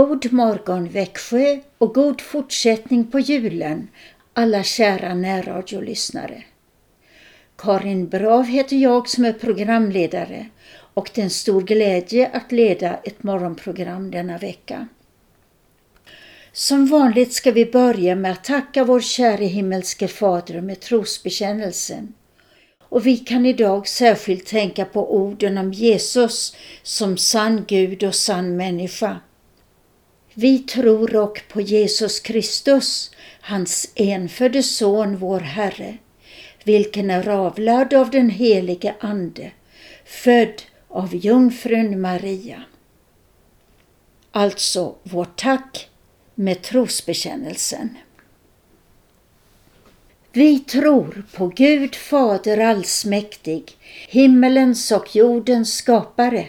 God morgon Växjö och god fortsättning på julen alla kära närradiolyssnare. Karin Brav heter jag som är programledare och det är en stor glädje att leda ett morgonprogram denna vecka. Som vanligt ska vi börja med att tacka vår käre himmelske Fader med trosbekännelsen. Och vi kan idag särskilt tänka på orden om Jesus som sann Gud och sann människa. Vi tror och på Jesus Kristus, hans enfödde Son, vår Herre, vilken är avlad av den helige Ande, född av jungfrun Maria. Alltså vårt tack med trosbekännelsen. Vi tror på Gud Fader allsmäktig, himmelens och jordens skapare.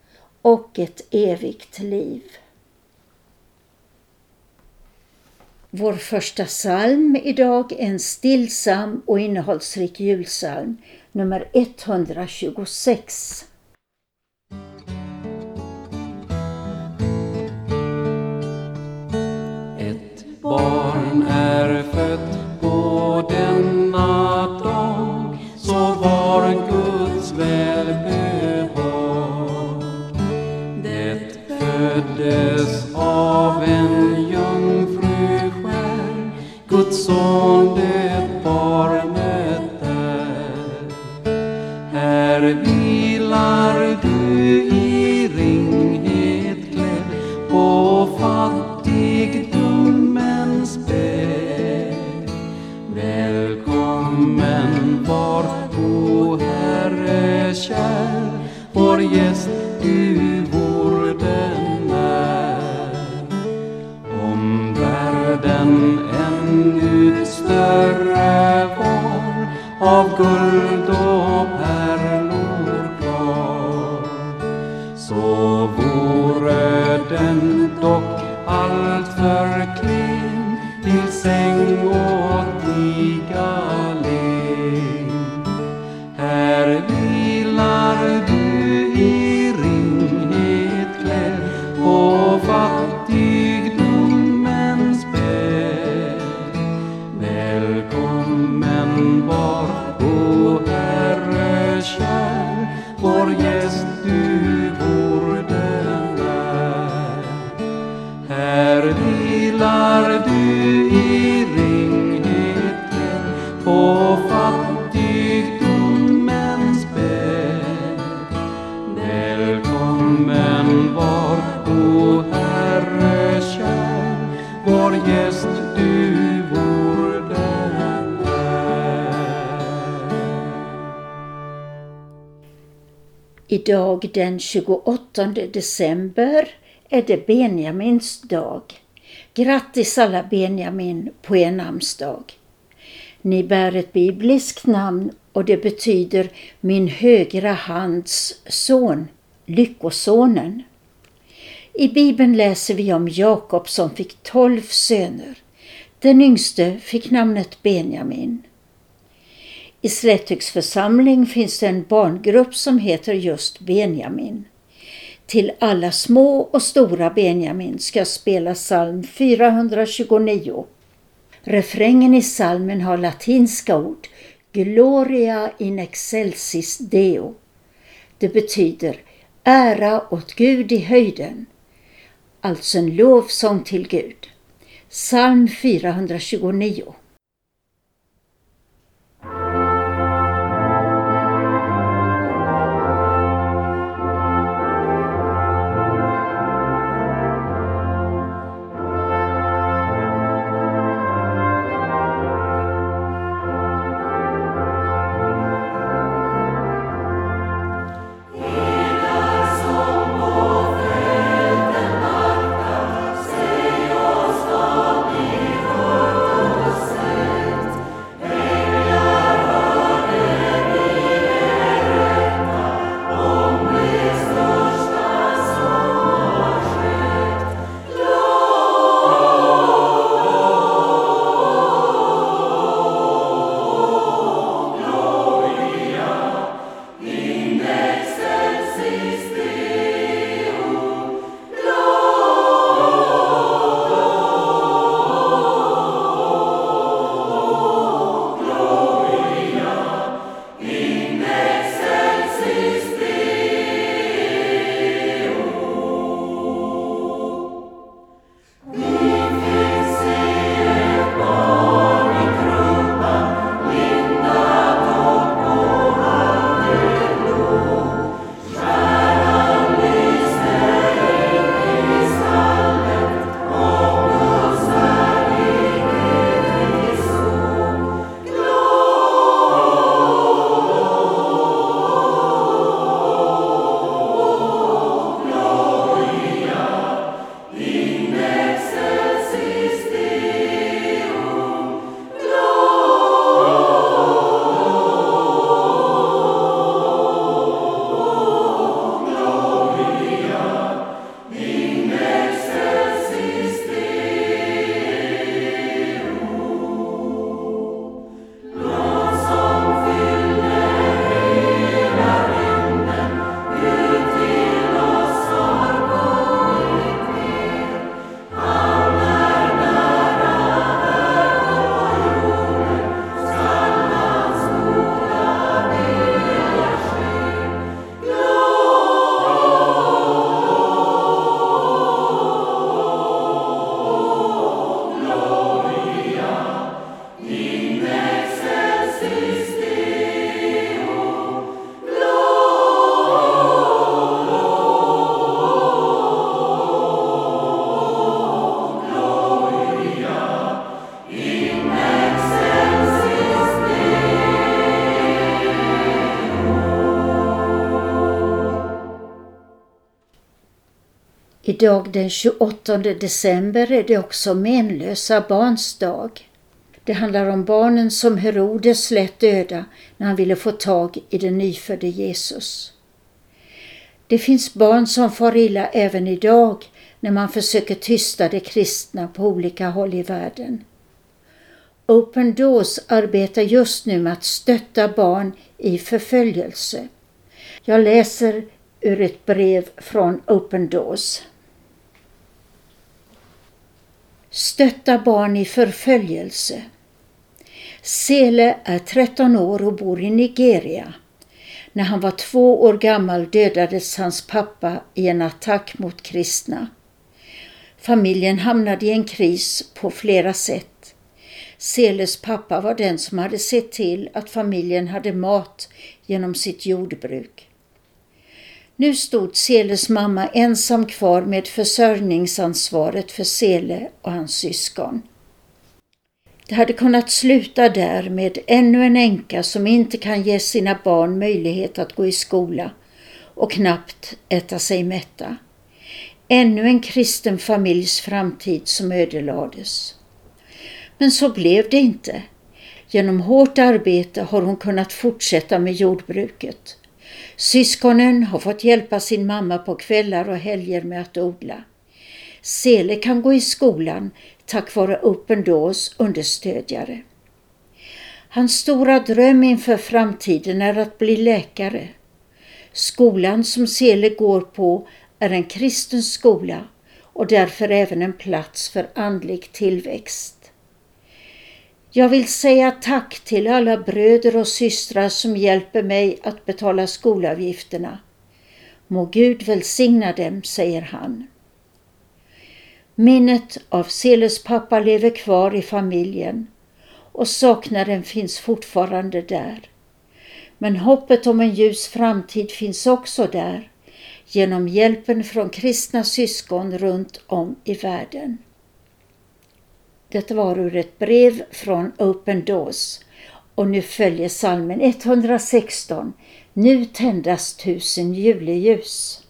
och ett evigt liv. Vår första psalm idag är en stillsam och innehållsrik julpsalm, nummer 126. Ett barn är fött på denna dag så var Gud Idag den 28 december är det Benjamins dag. Grattis alla Benjamin på er namnsdag. Ni bär ett bibliskt namn och det betyder min högra hands son, Lyckosonen. I Bibeln läser vi om Jakob som fick tolv söner. Den yngste fick namnet Benjamin. I Slättyks församling finns det en barngrupp som heter just Benjamin. Till alla små och stora Benjamin ska spela psalm 429. Refrängen i psalmen har latinska ord Gloria in excelsis Deo. Det betyder ära åt Gud i höjden, alltså en lovsång till Gud. Psalm 429 Idag den 28 december är det också menlösa barns dag. Det handlar om barnen som Herodes lät döda när han ville få tag i den nyfödde Jesus. Det finns barn som far illa även idag när man försöker tysta de kristna på olika håll i världen. Open Doors arbetar just nu med att stötta barn i förföljelse. Jag läser ur ett brev från Open Doors. Stötta barn i förföljelse. Sele är 13 år och bor i Nigeria. När han var två år gammal dödades hans pappa i en attack mot kristna. Familjen hamnade i en kris på flera sätt. Seles pappa var den som hade sett till att familjen hade mat genom sitt jordbruk. Nu stod Seles mamma ensam kvar med försörjningsansvaret för Sele och hans syskon. Det hade kunnat sluta där med ännu en änka som inte kan ge sina barn möjlighet att gå i skola och knappt äta sig mätta. Ännu en kristen familjs framtid som ödelades. Men så blev det inte. Genom hårt arbete har hon kunnat fortsätta med jordbruket. Syskonen har fått hjälpa sin mamma på kvällar och helger med att odla. Sele kan gå i skolan tack vare Open Doors understödjare. Hans stora dröm inför framtiden är att bli läkare. Skolan som Sele går på är en kristen skola och därför även en plats för andlig tillväxt. Jag vill säga tack till alla bröder och systrar som hjälper mig att betala skolavgifterna. Må Gud välsigna dem, säger han. Minnet av Seles pappa lever kvar i familjen och saknaden finns fortfarande där. Men hoppet om en ljus framtid finns också där genom hjälpen från kristna syskon runt om i världen. Detta var ur ett brev från Open Doors och nu följer salmen 116 Nu tändas tusen juleljus.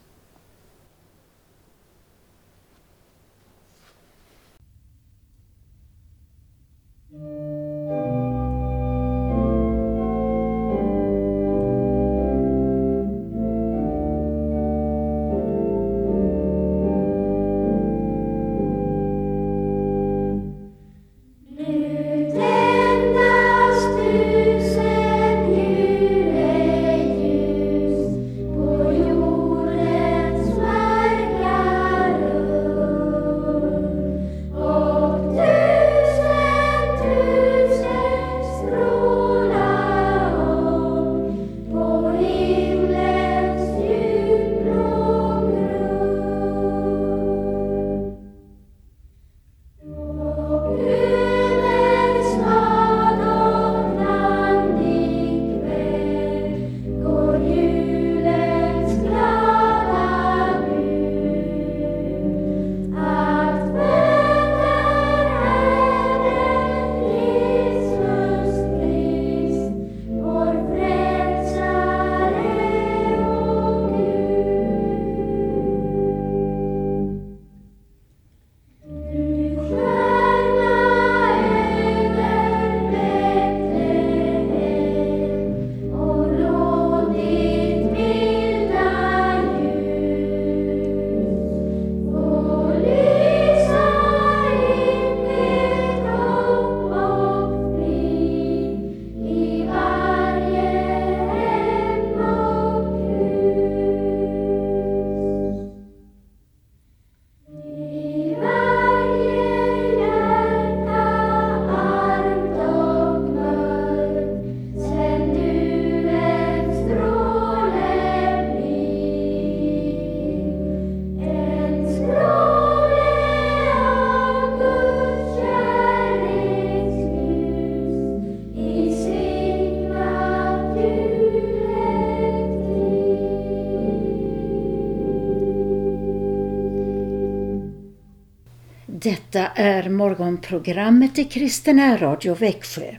Detta är morgonprogrammet i Kristina Radio Växjö.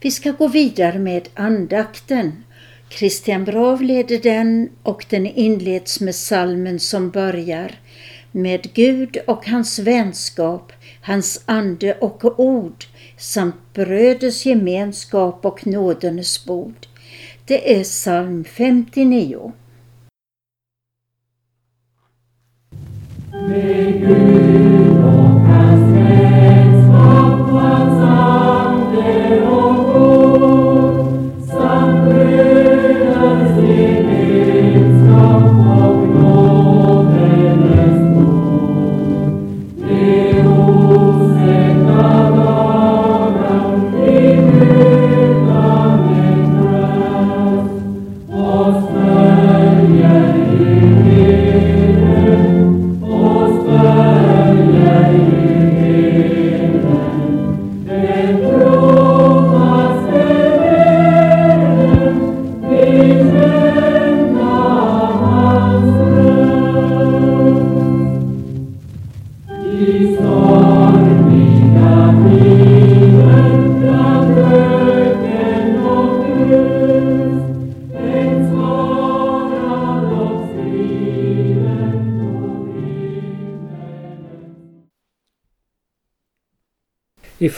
Vi ska gå vidare med andakten. Christian Brav leder den och den inleds med salmen som börjar med Gud och hans vänskap, hans ande och ord samt bröders gemenskap och nådens bord. Det är psalm 59. Med Gud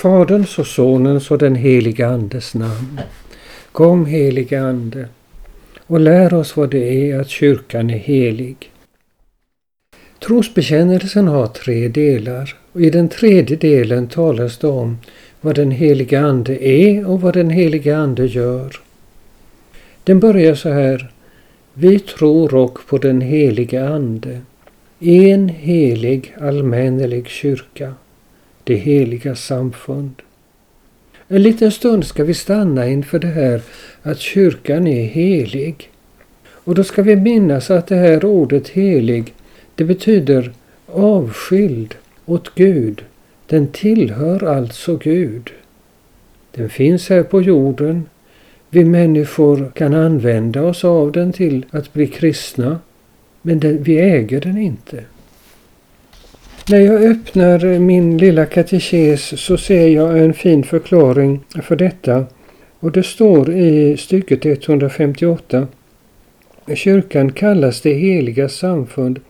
Faderns och Sonens och den helige Andes namn. Kom helige Ande och lär oss vad det är att kyrkan är helig. Trosbekännelsen har tre delar och i den tredje delen talas det om vad den helige Ande är och vad den helige Ande gör. Den börjar så här. Vi tror och på den helige Ande, en helig allmännelig kyrka det heliga samfund. En liten stund ska vi stanna inför det här att kyrkan är helig. Och då ska vi minnas att det här ordet helig, det betyder avskild åt Gud. Den tillhör alltså Gud. Den finns här på jorden. Vi människor kan använda oss av den till att bli kristna. Men den, vi äger den inte. När jag öppnar min lilla katekes så ser jag en fin förklaring för detta. Och det står i stycket 158. Kyrkan kallas det heliga samfund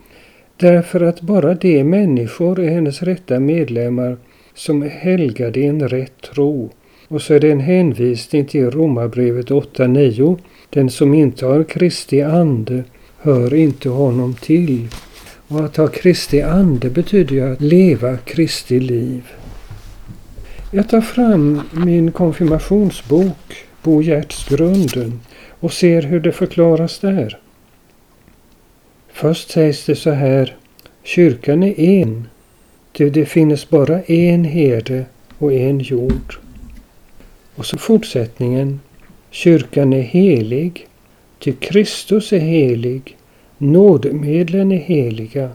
därför att bara de människor är hennes rätta medlemmar som är helgade i en rätt tro. Och så är det en hänvisning till Romarbrevet 8.9. Den som inte har Kristi ande hör inte honom till. Och att ha Kristi ande betyder ju att leva Kristi liv. Jag tar fram min konfirmationsbok, Bo Gertsgrunden, och ser hur det förklaras där. Först sägs det så här. Kyrkan är en, ty det finns bara en herde och en jord. Och så fortsättningen. Kyrkan är helig, ty Kristus är helig, Nådmedlen är heliga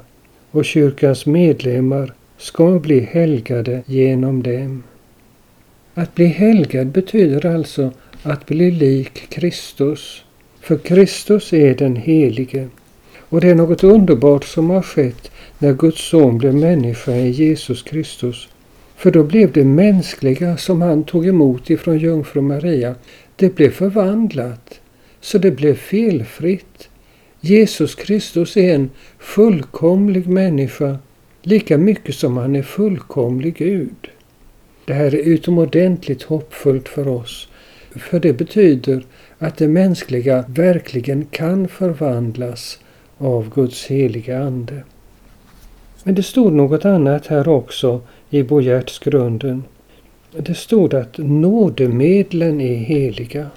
och kyrkans medlemmar ska bli helgade genom dem. Att bli helgad betyder alltså att bli lik Kristus. För Kristus är den helige. Och det är något underbart som har skett när Guds son blev människa i Jesus Kristus. För då blev det mänskliga som han tog emot ifrån jungfru Maria, det blev förvandlat. Så det blev felfritt. Jesus Kristus är en fullkomlig människa, lika mycket som han är fullkomlig Gud. Det här är utomordentligt hoppfullt för oss, för det betyder att det mänskliga verkligen kan förvandlas av Guds heliga Ande. Men det stod något annat här också i Bogertsgrunden. Det stod att nådemedlen är heliga.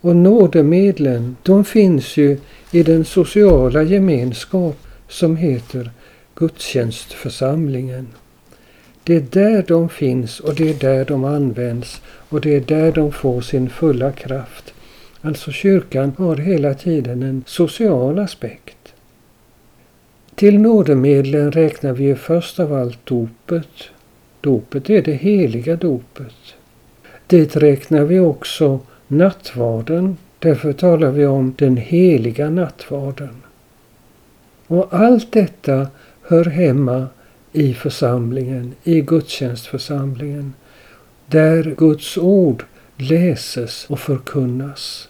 Och nådemedlen, de finns ju i den sociala gemenskap som heter gudstjänstförsamlingen. Det är där de finns och det är där de används och det är där de får sin fulla kraft. Alltså kyrkan har hela tiden en social aspekt. Till nådemedlen räknar vi först av allt dopet. Dopet är det heliga dopet. Dit räknar vi också nattvarden. Därför talar vi om den heliga nattvarden. Och allt detta hör hemma i församlingen, i gudstjänstförsamlingen, där Guds ord läses och förkunnas.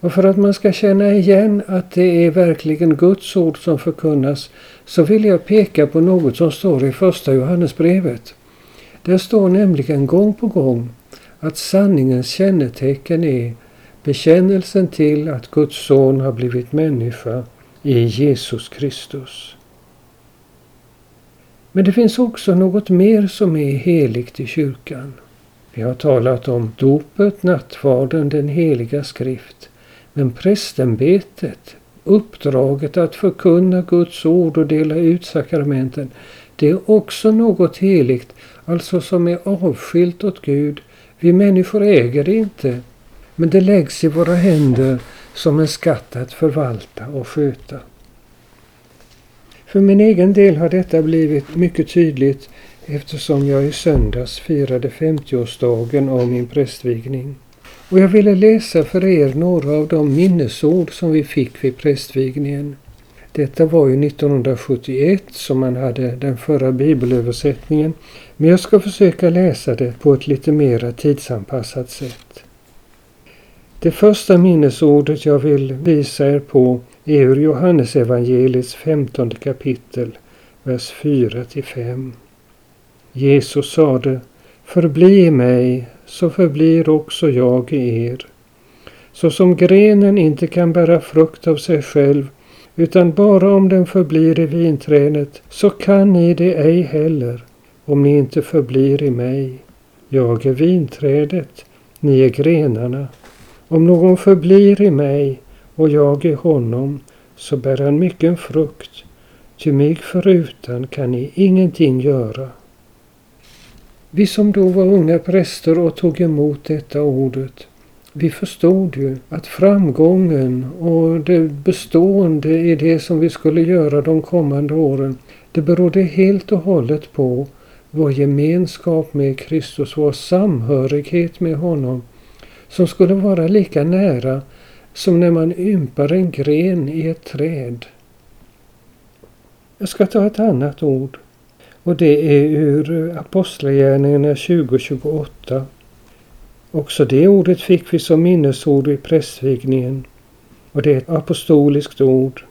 Och för att man ska känna igen att det är verkligen Guds ord som förkunnas så vill jag peka på något som står i första Johannesbrevet. Där står nämligen gång på gång att sanningens kännetecken är bekännelsen till att Guds son har blivit människa i Jesus Kristus. Men det finns också något mer som är heligt i kyrkan. Vi har talat om dopet, nattvarden, den heliga skrift. Men prästämbetet, uppdraget att förkunna Guds ord och dela ut sakramenten, det är också något heligt, alltså som är avskilt åt Gud. Vi människor äger det inte, men det läggs i våra händer som en skatt att förvalta och sköta. För min egen del har detta blivit mycket tydligt eftersom jag i söndags firade 50-årsdagen av min prästvigning. Och jag ville läsa för er några av de minnesord som vi fick vid prästvigningen. Detta var ju 1971 som man hade den förra bibelöversättningen. Men jag ska försöka läsa det på ett lite mera tidsanpassat sätt. Det första minnesordet jag vill visa er på är ur Johannesevangeliets femtonde kapitel, vers 4 5. Jesus sade Förbli i mig så förblir också jag i er. Så som grenen inte kan bära frukt av sig själv utan bara om den förblir i vinträdet så kan ni det ej heller om ni inte förblir i mig. Jag är vinträdet, ni är grenarna. Om någon förblir i mig och jag i honom så bär han mycken frukt, ty mig förutan kan ni ingenting göra. Vi som då var unga präster och tog emot detta ordet, vi förstod ju att framgången och det bestående i det som vi skulle göra de kommande åren, Det berodde helt och hållet på vår gemenskap med Kristus, vår samhörighet med honom, som skulle vara lika nära som när man ympar en gren i ett träd. Jag ska ta ett annat ord och det är ur Apostlagärningarna 2028. Också det ordet fick vi som minnesord vid prästvigningen och det är ett apostoliskt ord.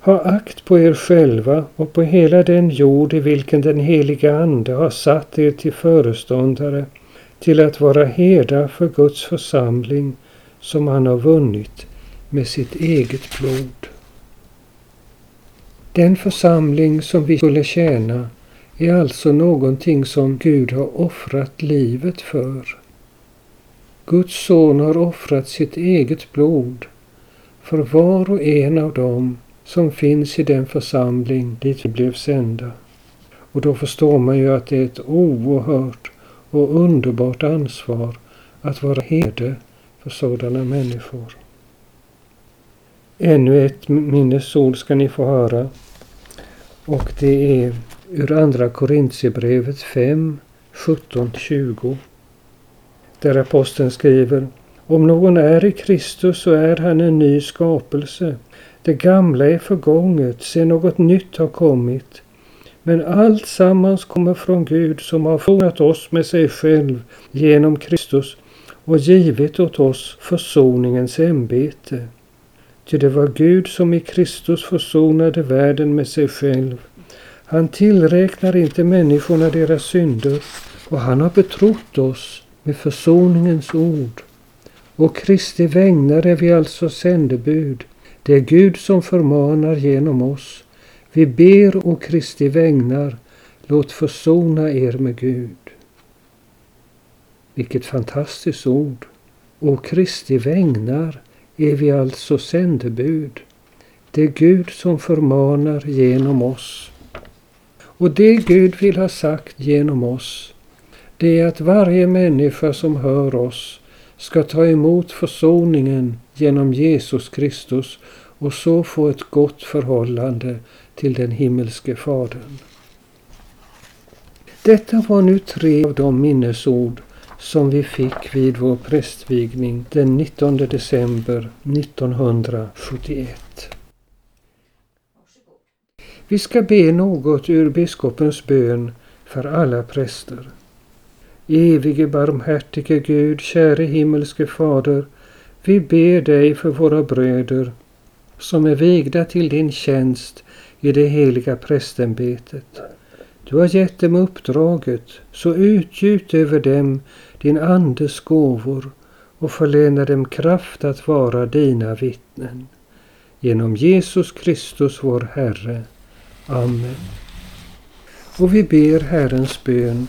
Ha akt på er själva och på hela den jord i vilken den heliga Ande har satt er till föreståndare, till att vara herdar för Guds församling som han har vunnit med sitt eget blod. Den församling som vi skulle tjäna är alltså någonting som Gud har offrat livet för. Guds son har offrat sitt eget blod för var och en av dem som finns i den församling dit vi blev sända. Och då förstår man ju att det är ett oerhört och underbart ansvar att vara herde för sådana människor. Ännu ett minnesord ska ni få höra. Och det är ur Andra Korintierbrevet 5, 17-20. Där aposteln skriver Om någon är i Kristus så är han en ny skapelse. Det gamla är förgånget, se något nytt har kommit. Men allt sammans kommer från Gud som har fångat oss med sig själv genom Kristus och givit åt oss försoningens ämbete. Ty det var Gud som i Kristus försonade världen med sig själv. Han tillräknar inte människorna deras synder och han har betrott oss med försoningens ord. Och Kristi vägnar är vi alltså sändebud. Det är Gud som förmanar genom oss. Vi ber och Kristi vägnar, låt försona er med Gud. Vilket fantastiskt ord! Och Kristi vägnar är vi alltså sändebud. Det är Gud som förmanar genom oss. Och det Gud vill ha sagt genom oss, det är att varje människa som hör oss ska ta emot försoningen genom Jesus Kristus och så få ett gott förhållande till den himmelske Fadern. Detta var nu tre av de minnesord som vi fick vid vår prästvigning den 19 december 1971. Vi ska be något ur biskopens bön för alla präster. Evige barmhärtige Gud, käre himmelske Fader, vi ber dig för våra bröder som är vigda till din tjänst i det heliga prästämbetet. Du har gett dem uppdraget, så utgjut över dem din Andes gåvor och förläna dem kraft att vara dina vittnen. Genom Jesus Kristus vår Herre. Amen. Och vi ber Herrens bön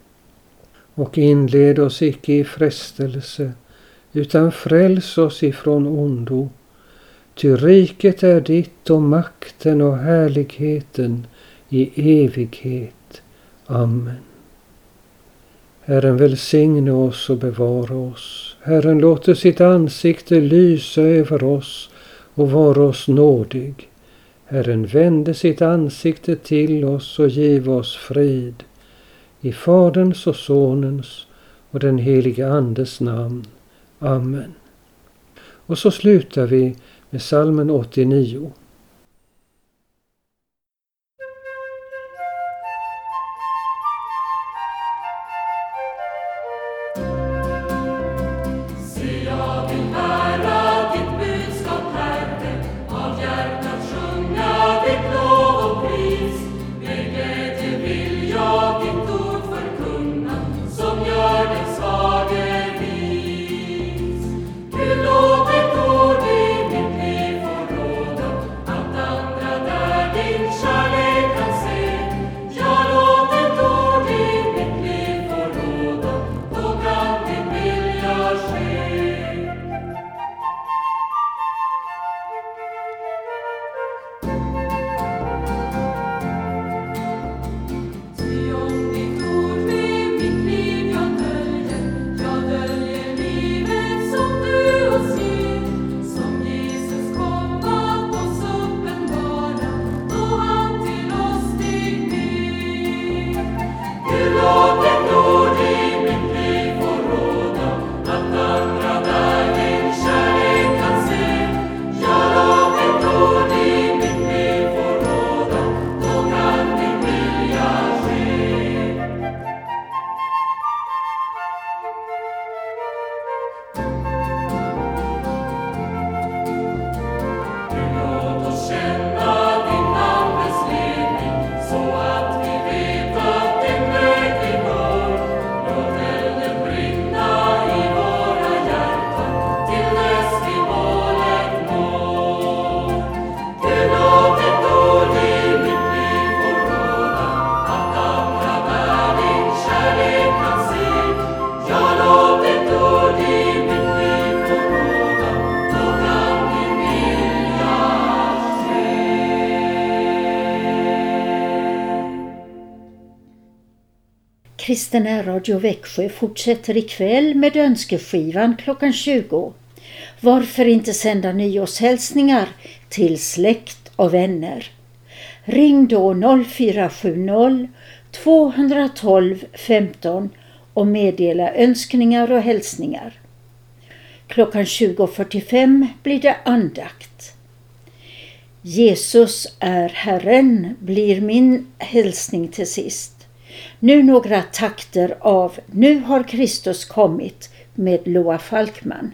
Och inled oss icke i frestelse utan fräls oss ifrån ondo. Ty riket är ditt och makten och härligheten i evighet. Amen. Herren välsigne oss och bevara oss. Herren låter sitt ansikte lysa över oss och vara oss nådig. Herren vände sitt ansikte till oss och giv oss frid. I Faderns och Sonens och den helige Andes namn. Amen. Och så slutar vi med salmen 89. Kristen Radio Växjö fortsätter ikväll med önskeskivan klockan 20. Varför inte sända nyårshälsningar till släkt och vänner? Ring då 0470 212 15 och meddela önskningar och hälsningar. Klockan 20.45 blir det andakt. Jesus är Herren blir min hälsning till sist. Nu några takter av Nu har Kristus kommit med Loa Falkman.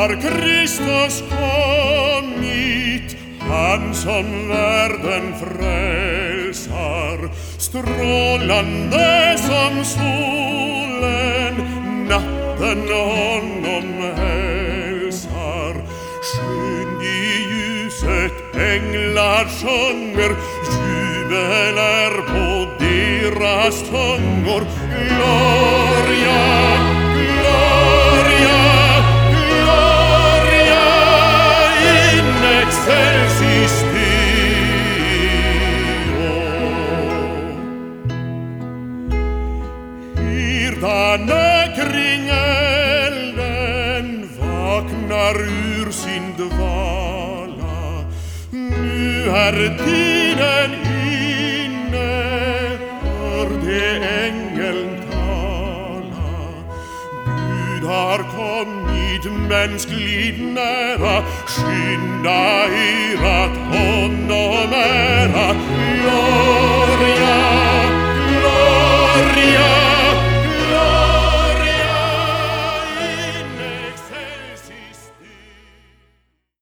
har Kristus kommit, han som världen frälst pensar strålande som solen natten honom hälsar. Skyn i ljuset änglar sjunger jubel är på deras tungor. Gloria! Gardinen inne, orde engeln tala, Budar kom nid mänsklig nära, skynda irat honom ära, Gloria, Gloria,